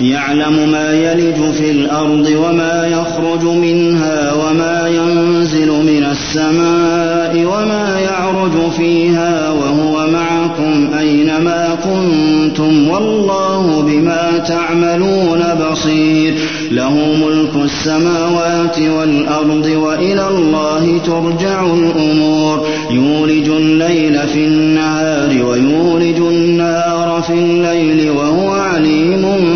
يعلم ما يلج في الأرض وما يخرج منها وما ينزل من السماء وما يعرج فيها وهو معكم أينما كنتم والله بما تعملون بصير. له ملك السماوات والأرض وإلى الله ترجع الأمور. يولج الليل في النهار ويولج النهار في الليل وهو عليم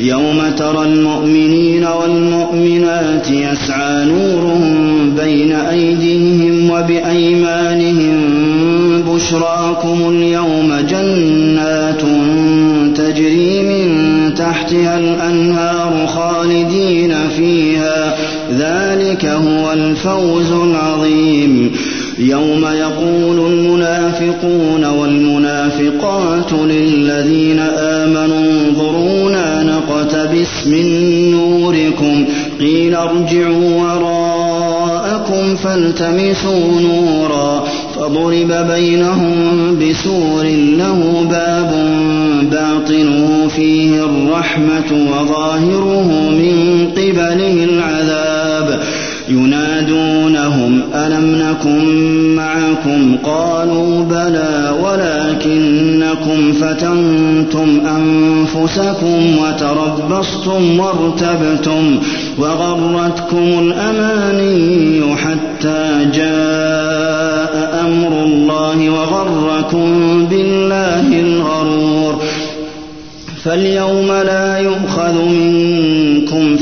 يوم ترى المؤمنين والمؤمنات يسعى نورهم بين أيديهم وبأيمانهم بشراكم اليوم جنات تجري من تحتها الأنهار خالدين فيها. ذلك هو الفوز العظيم. يوم يقول المنافقون والمنافقات للذين آمنوا انظرونا نقتبس من نوركم قيل ارجعوا وراءكم فالتمسوا نورا فضرب بينهم بسور له باب باطنه فيه الرحمة وظاهره من العذاب ينادونهم ألم نكن معكم؟ قالوا بلى ولكنكم فتنتم أنفسكم وتربصتم وارتبتم وغرتكم الأماني حتى جاء أمر الله وغركم بالله الغرور. فاليوم لا يؤخذ منكم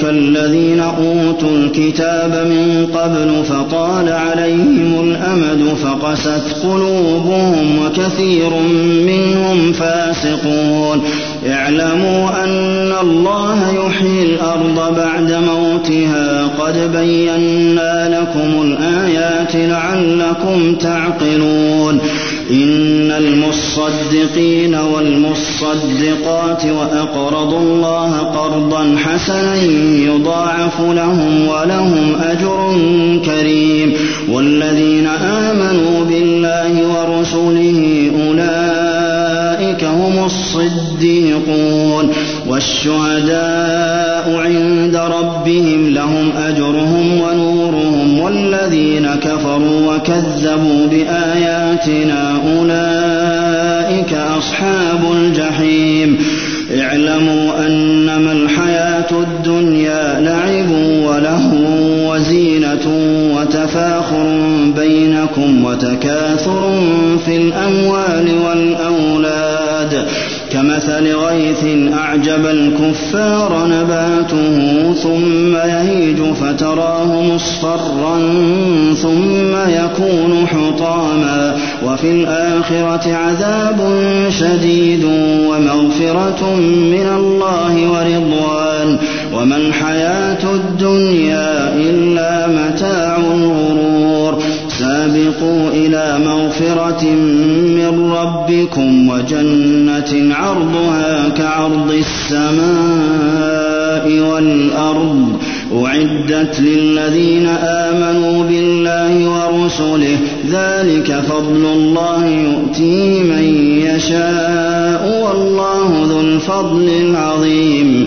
كالذين أوتوا الكتاب من قبل فطال عليهم الأمد فقست قلوبهم وكثير منهم فاسقون اعلموا أن الله يحيي الأرض بعد موتها. قد بينا لكم الآيات لعلكم تعقلون. إن المصدقين والمصدقات وأقرضوا الله قرضا حسنا يضاعف لهم ولهم أجر كريم. والذين آمنوا بالله ورسله أولئك هم الصديقون والشهداء عند ربهم لهم أجرهم ونورهم الذين كفروا وكذبوا بآياتنا أولئك أصحاب الجحيم. اعلموا أنما الحياة الدنيا لعب وله وزينة وتفاخر بينكم وتكاثر في الأموال والأولاد. كمثل غيث أعجب الكفار نباته ثم يهيج فتراه مصفرا ثم يكون حطاما وفي الآخرة عذاب شديد ومغفرة من الله ورضوان وما الحياة الدنيا إلا متاع سابقوا إلى مغفرة من ربكم وجنة عرضها كعرض السماء والأرض أعدت للذين آمنوا بالله ورسله ذلك فضل الله يؤتيه من يشاء والله ذو الفضل العظيم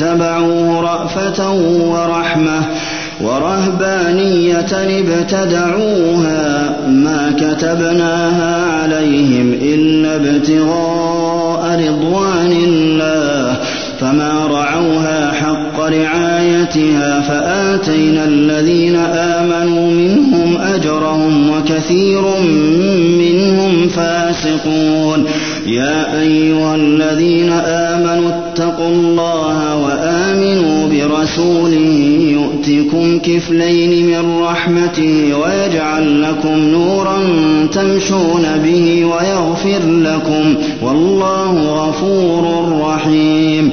اتبعوه رأفة ورحمة ورهبانية ابتدعوها ما كتبناها عليهم إلا ابتغاء رضوان الله فما رعوها حق رعايتها فآتينا الذين آمنوا منهم أجرهم وكثير منهم فاسقون يا أيها الذين آمنوا اتقوا الله وآمنوا برسوله يؤتكم كفلين من رحمته ويجعل لكم نورا تمشون به ويغفر لكم والله غفور رحيم